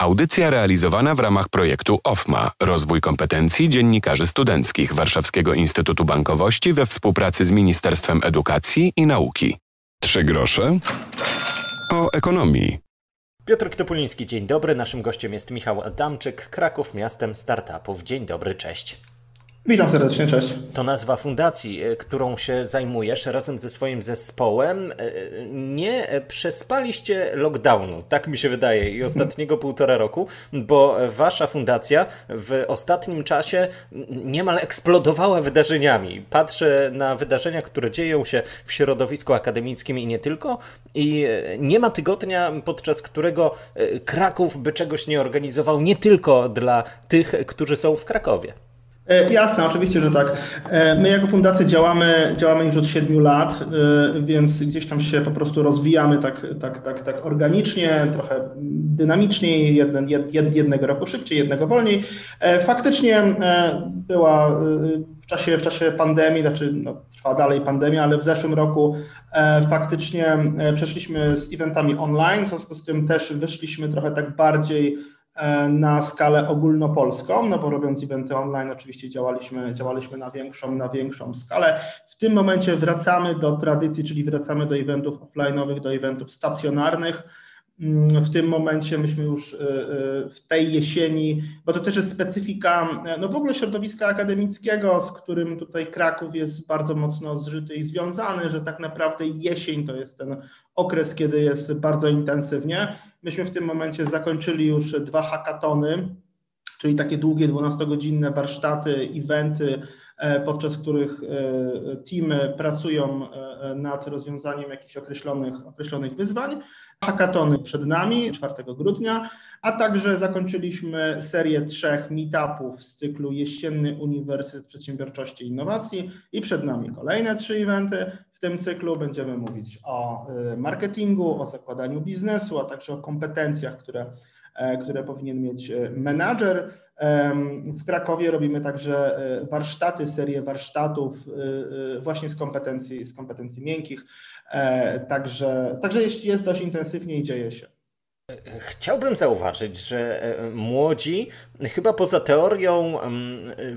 Audycja realizowana w ramach projektu OFMA Rozwój kompetencji dziennikarzy studenckich Warszawskiego Instytutu Bankowości we współpracy z Ministerstwem Edukacji i Nauki. Trzy grosze o ekonomii. Piotr Ktopuliński, dzień dobry. Naszym gościem jest Michał Adamczyk, Kraków miastem startupów. Dzień dobry, cześć. Witam serdecznie, cześć. To nazwa fundacji, e, którą się zajmujesz razem ze swoim zespołem. E, nie przespaliście lockdownu, tak mi się wydaje, i ostatniego półtora roku, bo wasza fundacja w ostatnim czasie niemal eksplodowała wydarzeniami. Patrzę na wydarzenia, które dzieją się w środowisku akademickim i nie tylko, i nie ma tygodnia, podczas którego Kraków by czegoś nie organizował, nie tylko dla tych, którzy są w Krakowie. E, jasne, oczywiście, że tak. E, my jako fundacja działamy, działamy już od siedmiu lat, e, więc gdzieś tam się po prostu rozwijamy tak, tak, tak, tak organicznie, trochę dynamiczniej, jeden, jed, jednego roku szybciej, jednego wolniej. Faktycznie była w czasie, w czasie pandemii, znaczy no, trwa dalej pandemia, ale w zeszłym roku faktycznie przeszliśmy z eventami online, w związku z tym też wyszliśmy trochę tak bardziej na skalę ogólnopolską, no bo robiąc eventy online oczywiście działaliśmy, działaliśmy na większą, na większą skalę. W tym momencie wracamy do tradycji, czyli wracamy do eventów offline'owych, do eventów stacjonarnych. Mm, w tym momencie myśmy już e, e, w tej jesieni, bo to też jest specyfika no w ogóle środowiska akademickiego, z którym tutaj Kraków jest bardzo mocno zżyty i związany, że tak naprawdę jesień to jest ten okres, kiedy jest bardzo intensywnie. Myśmy w tym momencie zakończyli już dwa hackatony, czyli takie długie 12-godzinne warsztaty, eventy, podczas których e, teamy pracują e, nad rozwiązaniem jakichś określonych, określonych wyzwań. Hackatony przed nami 4 grudnia, a także zakończyliśmy serię trzech meetupów z cyklu Jesienny Uniwersytet Przedsiębiorczości i Innowacji i przed nami kolejne trzy eventy. W tym cyklu będziemy mówić o marketingu, o zakładaniu biznesu, a także o kompetencjach, które, e, które powinien mieć e, menadżer. W Krakowie robimy także e, warsztaty, serię warsztatów właśnie z kompetencji, z kompetencji miękkich. Także, także jest, jest dość intensywnie i dzieje się. Chciałbym zauważyć, że e, młodzi, chyba poza teorią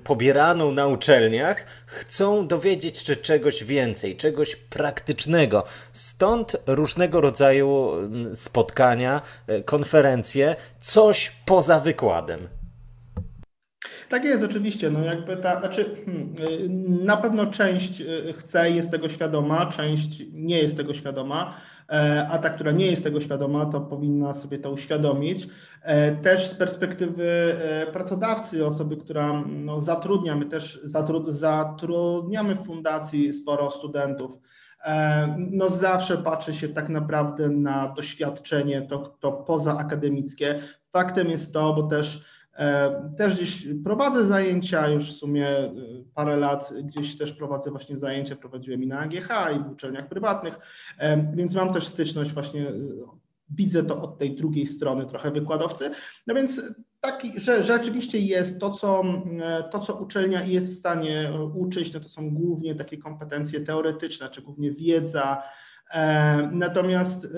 pobieraną na uczelniach, chcą dowiedzieć się czegoś więcej, czegoś praktycznego. Stąd różnego rodzaju spotkania, e, konferencje, coś poza wykładem. Tak jest, oczywiście. No jakby ta, znaczy, hmm, y, na pewno część chce, jest tego świadoma, część nie jest tego świadoma, e, a ta, która nie jest tego świadoma, to powinna sobie to uświadomić. E, też z perspektywy e, pracodawcy, osoby, która no, zatrudnia, my też zatrudniamy w fundacji sporo studentów. No zawsze patrzy się tak naprawdę na doświadczenie, to, to pozaakademickie. Faktem jest to, bo też E, też gdzieś prowadzę zajęcia, już w sumie e, parę lat gdzieś też prowadzę właśnie zajęcia, prowadziłem i na AGH i w uczelniach prywatnych, e, więc mam też styczność właśnie, widzę to od tej drugiej strony trochę wykładowcy, no więc taki, że rzeczywiście jest to co, to, co uczelnia jest w stanie uczyć, no to są głównie takie kompetencje teoretyczne, czy głównie wiedza, E, natomiast e,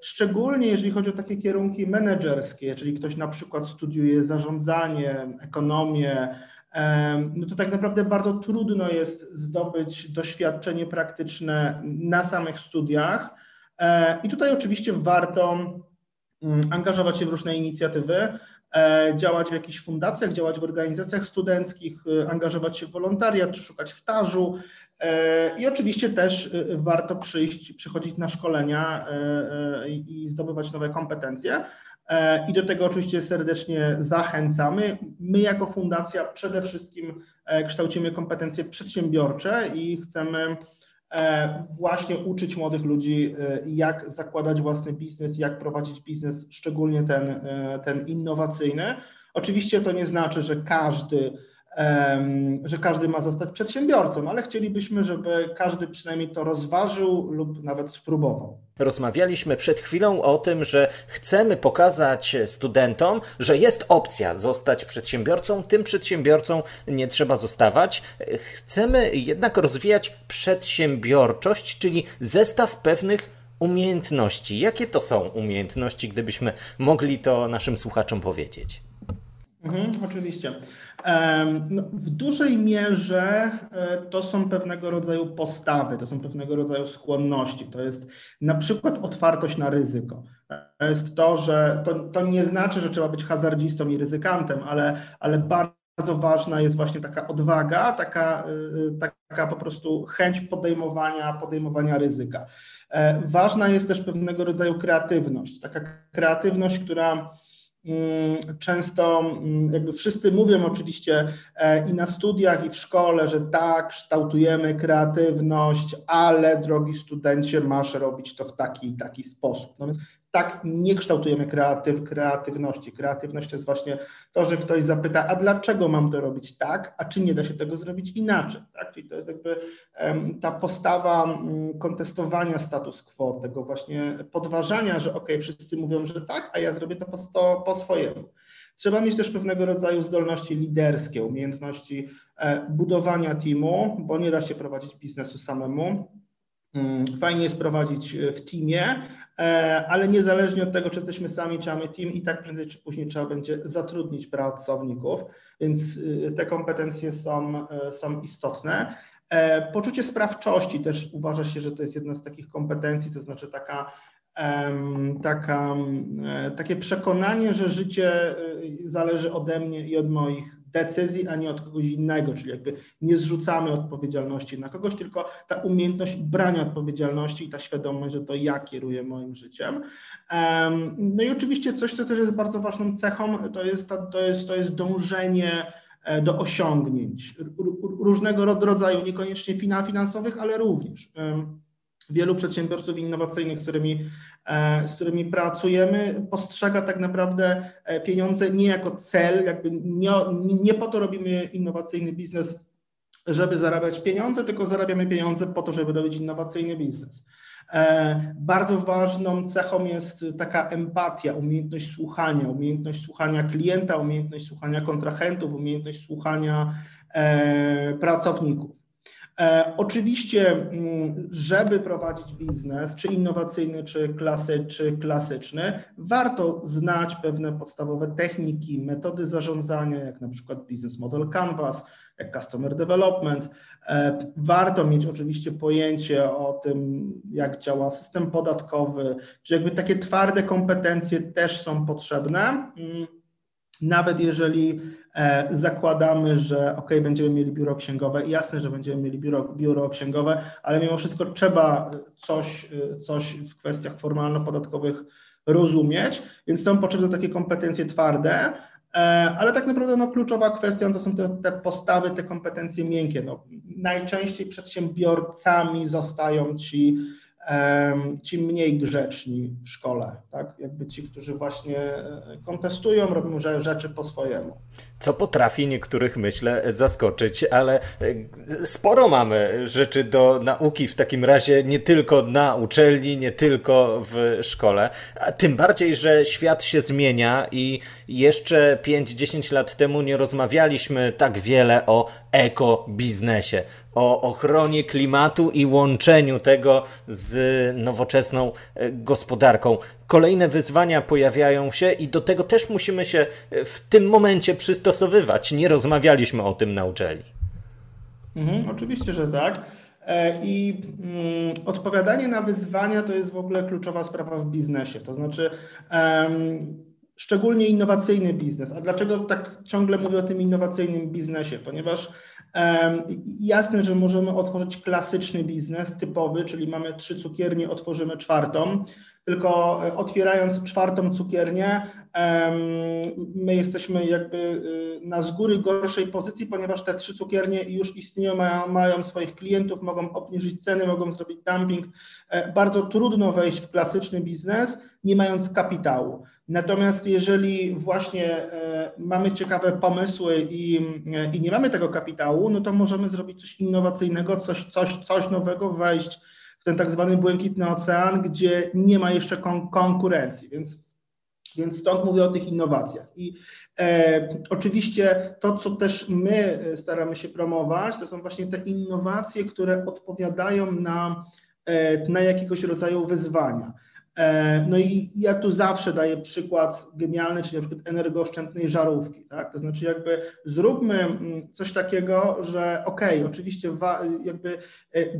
szczególnie jeżeli chodzi o takie kierunki menedżerskie, czyli ktoś na przykład studiuje zarządzanie, ekonomię, e, no to tak naprawdę bardzo trudno jest zdobyć doświadczenie praktyczne na samych studiach. I tutaj oczywiście warto mm, angażować się w różne inicjatywy, działać w jakichś fundacjach, działać w organizacjach studenckich, angażować się w wolontariat szukać stażu. E, I oczywiście też e, warto przyjść, przychodzić na szkolenia e, i zdobywać nowe kompetencje. I do tego oczywiście serdecznie zachęcamy. My jako fundacja przede wszystkim kształcimy kompetencje przedsiębiorcze i chcemy właśnie uczyć młodych ludzi, jak zakładać własny biznes, jak prowadzić biznes, szczególnie ten, ten innowacyjny. Oczywiście to nie znaczy, że każdy że każdy ma zostać przedsiębiorcą, ale chcielibyśmy, żeby każdy przynajmniej to rozważył lub nawet spróbował. Rozmawialiśmy przed chwilą o tym, że chcemy pokazać studentom, że jest opcja zostać przedsiębiorcą, tym przedsiębiorcą nie trzeba zostawać. Chcemy jednak rozwijać przedsiębiorczość, czyli zestaw pewnych umiejętności. Jakie to są umiejętności, gdybyśmy mogli to naszym słuchaczom powiedzieć? Mhm, oczywiście. No, w dużej mierze e, to są pewnego rodzaju postawy, to są pewnego rodzaju skłonności. To jest na przykład otwartość na ryzyko. To jest to, że to, to nie znaczy, że trzeba być hazardzistą i ryzykantem, ale, ale bardzo ważna jest właśnie taka odwaga, taka, e, taka po prostu chęć podejmowania, podejmowania ryzyka. E, ważna jest też pewnego rodzaju kreatywność, taka kreatywność, która często mm, jakby wszyscy mówią oczywiście e, i na studiach, i w szkole, że tak, kształtujemy kreatywność, ale drogi studencie, masz robić to w taki i taki sposób. No więc tak nie kształtujemy kreatyw, kreatywności. Kreatywność to jest właśnie to, że ktoś zapyta, a dlaczego mam to robić tak, a czy nie da się tego zrobić inaczej. Tak? Czyli to jest jakby um, ta postawa um, kontestowania status quo, tego właśnie podważania, że ok, wszyscy mówią, że tak, a ja zrobię to po, to po swojemu. Trzeba mieć też pewnego rodzaju zdolności liderskie, umiejętności e, budowania teamu, bo nie da się prowadzić biznesu samemu. Mm, fajnie jest prowadzić e, w teamie, e, ale niezależnie od tego, czy jesteśmy sami, czy mamy team, i tak prędzej czy później trzeba będzie zatrudnić pracowników, więc e, te kompetencje są, są istotne. Poczucie sprawczości też uważa się, że to jest jedna z takich kompetencji, to znaczy taka taka, takie przekonanie, że życie zależy ode mnie i od moich decyzji, a nie od kogoś innego, czyli jakby nie zrzucamy odpowiedzialności na kogoś, tylko ta umiejętność brania odpowiedzialności i ta świadomość, że to ja kieruję moim życiem. No i oczywiście coś, co też jest bardzo ważną cechą, to jest, to jest, to jest dążenie e, do osiągnięć różnego rodzaju, niekoniecznie finansowych, ale również wielu przedsiębiorców innowacyjnych, z którymi, e, z którymi pracujemy, postrzega tak naprawdę e, pieniądze nie jako cel, jakby nie, nie po to robimy innowacyjny biznes, żeby zarabiać pieniądze, tylko zarabiamy pieniądze po to, żeby robić innowacyjny biznes. E, bardzo ważną cechą jest taka empatia, umiejętność słuchania, umiejętność słuchania klienta, umiejętność słuchania kontrahentów, umiejętność słuchania pracowników. E, oczywiście, mm, żeby prowadzić biznes, czy innowacyjny, czy, klasy, czy klasyczny, warto znać pewne podstawowe techniki, metody zarządzania, jak na przykład Business Model Canvas, jak Customer Development. E, warto mieć oczywiście pojęcie o tym, jak działa system podatkowy, czy jakby takie twarde kompetencje też są potrzebne. Nawet jeżeli e, zakładamy, że ok, będziemy mieli biuro księgowe, jasne, że będziemy mieli biuro, biuro księgowe, ale mimo wszystko trzeba coś, coś w kwestiach formalno-podatkowych rozumieć, więc są potrzebne takie kompetencje twarde, e, ale tak naprawdę no, kluczowa kwestia to są te, te postawy, te kompetencje miękkie. No, najczęściej przedsiębiorcami zostają ci ci mniej grzeczni w szkole, tak? Jakby ci, którzy właśnie e, kontestują, robią rzeczy po swojemu. Co potrafi niektórych, myślę, zaskoczyć, ale e, sporo mamy rzeczy do nauki w takim razie, nie tylko na uczelni, nie tylko w szkole. A tym bardziej, że świat się zmienia i jeszcze 5-10 lat temu nie rozmawialiśmy tak wiele o ekobiznesie o ochronie klimatu i łączeniu tego z nowoczesną e, gospodarką. Kolejne wyzwania pojawiają się i do tego też musimy się e, w tym momencie przystosowywać. Nie rozmawialiśmy o tym na uczelni. Mhm, oczywiście, że tak. E, I mm, odpowiadanie na wyzwania to jest w ogóle kluczowa sprawa w biznesie. To znaczy, szczególnie innowacyjny biznes. A dlaczego tak ciągle mówię o tym innowacyjnym biznesie? Ponieważ Jasne, że możemy otworzyć klasyczny biznes, typowy, czyli mamy trzy cukiernie, otworzymy czwartą, tylko e, otwierając czwartą cukiernię, my jesteśmy jakby y, na z góry gorszej pozycji, ponieważ te trzy cukiernie już istnieją, mają, mają swoich klientów, mogą obniżyć ceny, mogą zrobić dumping. E, bardzo trudno wejść w klasyczny biznes, nie mając kapitału. Natomiast jeżeli właśnie e, mamy ciekawe pomysły i, i nie mamy tego kapitału, no to możemy zrobić coś innowacyjnego, coś, coś, coś nowego, wejść w ten tak zwany błękitny ocean, gdzie nie ma jeszcze kon konkurencji. Więc więc stąd mówię o tych innowacjach. I e, oczywiście to, co też my staramy się promować, to są właśnie te innowacje, które odpowiadają na na jakiegoś rodzaju wyzwania. E, no i ja tu zawsze daję przykład genialny, czyli na przykład energooszczędnej żarówki, tak? To znaczy jakby zróbmy mm, coś takiego, że okej, okay, oczywiście jakby e,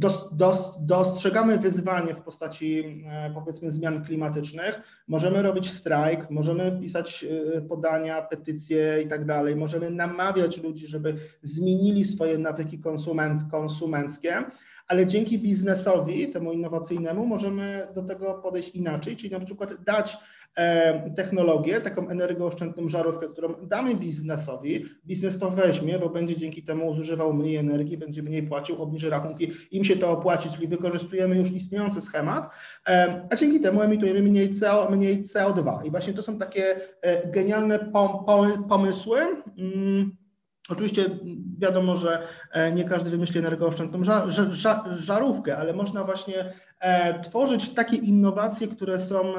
dostrzegamy wyzwanie w postaci e, powiedzmy zmian klimatycznych, możemy robić strajk, możemy pisać podania, petycje i tak dalej, możemy namawiać ludzi, żeby zmienili swoje nawyki konsument, konsumenckie, ale dzięki biznesowi, temu innowacyjnemu, możemy do tego podejść inaczej, czyli na przykład dać e, technologię, taką energooszczędną żarówkę, którą damy biznesowi, biznes to weźmie, bo będzie dzięki temu zużywał mniej energii, będzie mniej płacił, obniży rachunki, im się to opłaci, czyli wykorzystujemy już istniejący schemat, e, a dzięki temu emitujemy mniej, CO, mniej CO2. I właśnie to są takie e, genialne pomysły. Mm, Oczywiście wiadomo, że e, nie każdy wymyśli energooszczędną żarówkę, ale można właśnie e, tworzyć takie innowacje, które są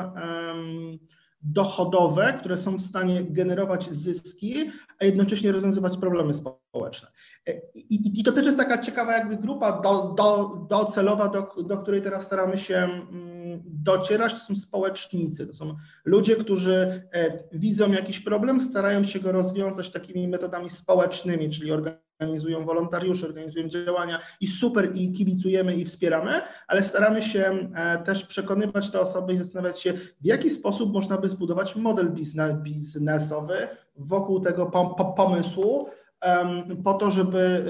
dochodowe, które są w stanie generować zyski, a jednocześnie rozwiązywać problemy społeczne. E, I, i to też jest taka ciekawa jakby grupa do, do, docelowa, do, do której teraz staramy się mm, docierać, to są społecznicy, to są ludzie, którzy widzą jakiś problem, starają się go rozwiązać takimi metodami społecznymi, czyli organizują wolontariusze, organizują działania i super, i kibicujemy, i wspieramy, ale staramy się e, też przekonywać te osoby i zastanawiać się, w jaki sposób można by zbudować model biznesowy wokół tego pomysłu, po to, żeby,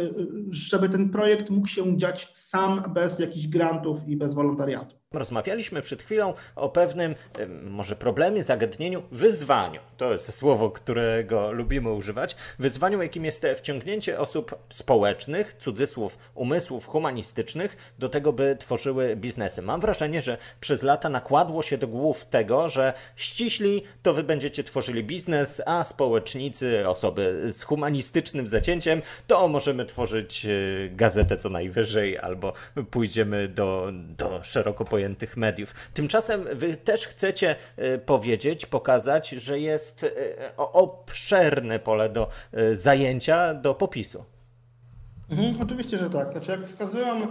żeby ten projekt mógł się dziać sam bez jakichś grantów i bez wolontariatu. Rozmawialiśmy przed chwilą o pewnym, może problemie, zagadnieniu, wyzwaniu. To jest słowo, którego lubimy używać. Wyzwaniu, jakim jest wciągnięcie osób społecznych, cudzysłów, umysłów humanistycznych do tego, by tworzyły biznesy. Mam wrażenie, że przez lata nakładło się do głów tego, że ściśli to wy będziecie tworzyli biznes, a społecznicy, osoby z humanistycznym zacięciem, to możemy tworzyć e, gazetę co najwyżej, albo pójdziemy do, do szeroko pojętego pojętych mediów. Tymczasem wy też chcecie e, powiedzieć, pokazać, że jest e, obszerne pole do e, zajęcia, do popisu. Mhm, oczywiście, że tak. Znaczy, jak wskazują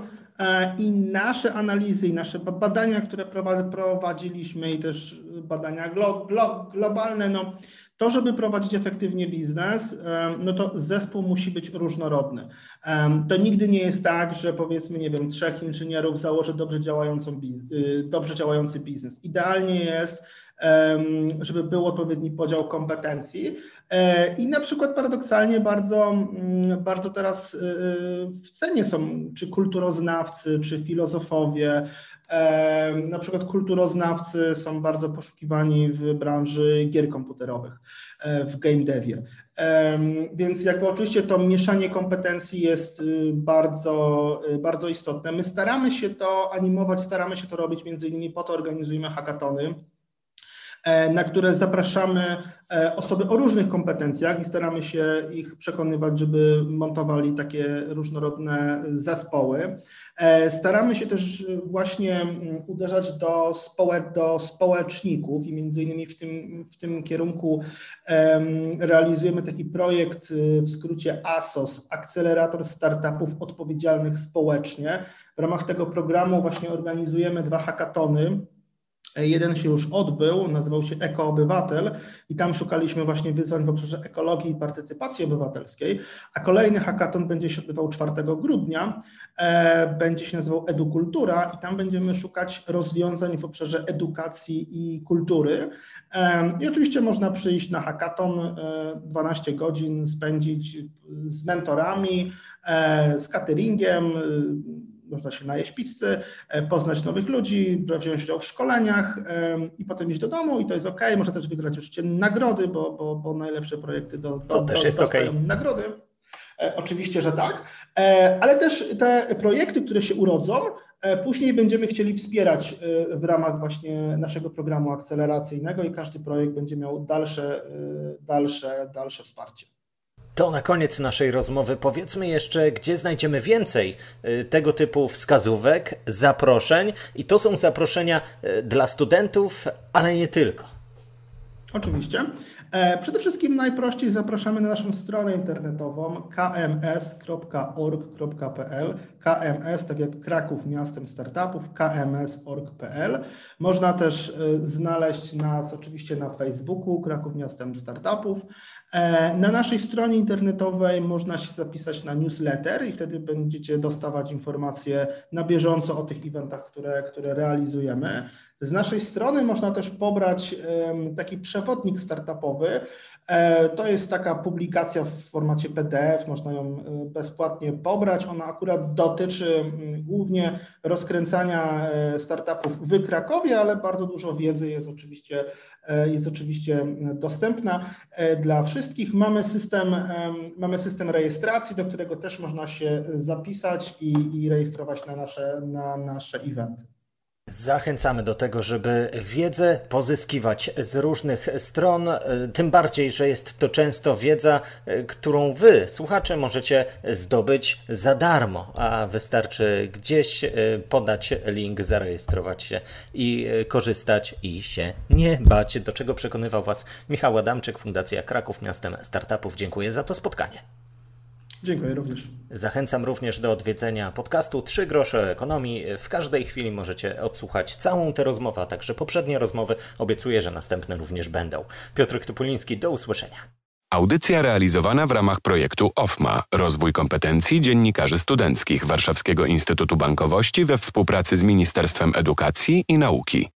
i nasze analizy, i nasze badania, które prowadziliśmy, i też badania glo, glo, globalne, no, to, żeby prowadzić efektywnie biznes, no to zespół musi być różnorodny. To nigdy nie jest tak, że powiedzmy, nie wiem, trzech inżynierów założy dobrze, działającą, y, dobrze działający biznes. Idealnie jest, żeby był odpowiedni podział kompetencji. E, I na przykład paradoksalnie bardzo, bardzo teraz y, y, w cenie są czy kulturoznawcy, czy filozofowie, na przykład kulturoznawcy są bardzo poszukiwani w branży gier komputerowych, e, w game devie. Więc jakby oczywiście to mieszanie kompetencji jest y, bardzo, y, bardzo istotne. My staramy się to animować, staramy się to robić, między innymi po to organizujemy hackatony, na które zapraszamy e, osoby o różnych kompetencjach i staramy się ich przekonywać, żeby montowali takie różnorodne zespoły. E, staramy się też właśnie mm, uderzać do, społecz do społeczników i między innymi w tym, w tym kierunku realizujemy taki projekt w skrócie ASOS, Akcelerator Startupów Odpowiedzialnych Społecznie. W ramach tego programu właśnie organizujemy dwa hackatony Jeden się już odbył, nazywał się Ekoobywatel i tam szukaliśmy właśnie wyzwań w obszarze ekologii i partycypacji obywatelskiej, a kolejny hackathon będzie się odbywał 4 grudnia, e, będzie się nazywał Edukultura i tam będziemy szukać rozwiązań w obszarze edukacji i kultury. E, I oczywiście można przyjść na hackathon, 12 e, godzin spędzić z mentorami, z cateringiem, można się najeść pizzy, e, poznać nowych ludzi, wziąć udział w szkoleniach i potem iść do domu i to jest ok. Można też wygrać oczywiście nagrody, bo, bo, bo najlepsze projekty do, do, to też jest okay. nagrody. E, oczywiście, że tak, e, ale też te projekty, które się urodzą, później będziemy chcieli wspierać w ramach właśnie naszego programu akceleracyjnego i każdy projekt będzie miał dalsze, dalsze, dalsze wsparcie. To na koniec naszej rozmowy powiedzmy jeszcze, gdzie znajdziemy więcej y, tego typu wskazówek, zaproszeń i to są zaproszenia y, dla studentów, ale nie tylko. Oczywiście. Przede wszystkim najprościej zapraszamy na naszą stronę internetową kms.org.pl KMS, tak jak Kraków Miastem Startupów, kms.org.pl. Można też znaleźć nas oczywiście na Facebooku Kraków Miastem Startupów. Na naszej stronie internetowej można się zapisać na newsletter i wtedy będziecie dostawać informacje na bieżąco o tych eventach, które, które realizujemy. Z naszej strony można też pobrać taki przewodnik startupowy. E, to jest taka publikacja w formacie PDF, można ją e, bezpłatnie pobrać. Ona akurat dotyczy głównie rozkręcania e, startupów w Krakowie, ale bardzo dużo wiedzy jest oczywiście, jest oczywiście dostępna dla wszystkich. Mamy system, mamy system rejestracji, do którego też można się zapisać i, i rejestrować na nasze, na nasze eventy. Zachęcamy do tego, żeby wiedzę pozyskiwać z różnych stron, e, tym bardziej, że jest to często wiedza, e, którą wy, słuchacze, możecie zdobyć za darmo, a wystarczy gdzieś e, podać link, zarejestrować się i korzystać i się nie bać, do czego przekonywał Was Michał Adamczyk, Fundacja Kraków Miastem Startupów. Dziękuję za to spotkanie. Dziękuję również. Zachęcam również do odwiedzenia podcastu Trzy grosze ekonomii. W każdej chwili możecie odsłuchać całą tę rozmowę, a także poprzednie rozmowy. Obiecuję, że następne również będą. Piotr Topuliński, do usłyszenia. Audycja realizowana w ramach projektu OFMA Rozwój kompetencji dziennikarzy studenckich Warszawskiego Instytutu Bankowości we współpracy z Ministerstwem Edukacji i Nauki.